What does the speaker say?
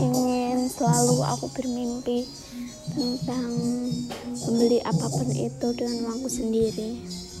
ingin selalu aku bermimpi tentang membeli apa pun itu dengan uangku sendiri.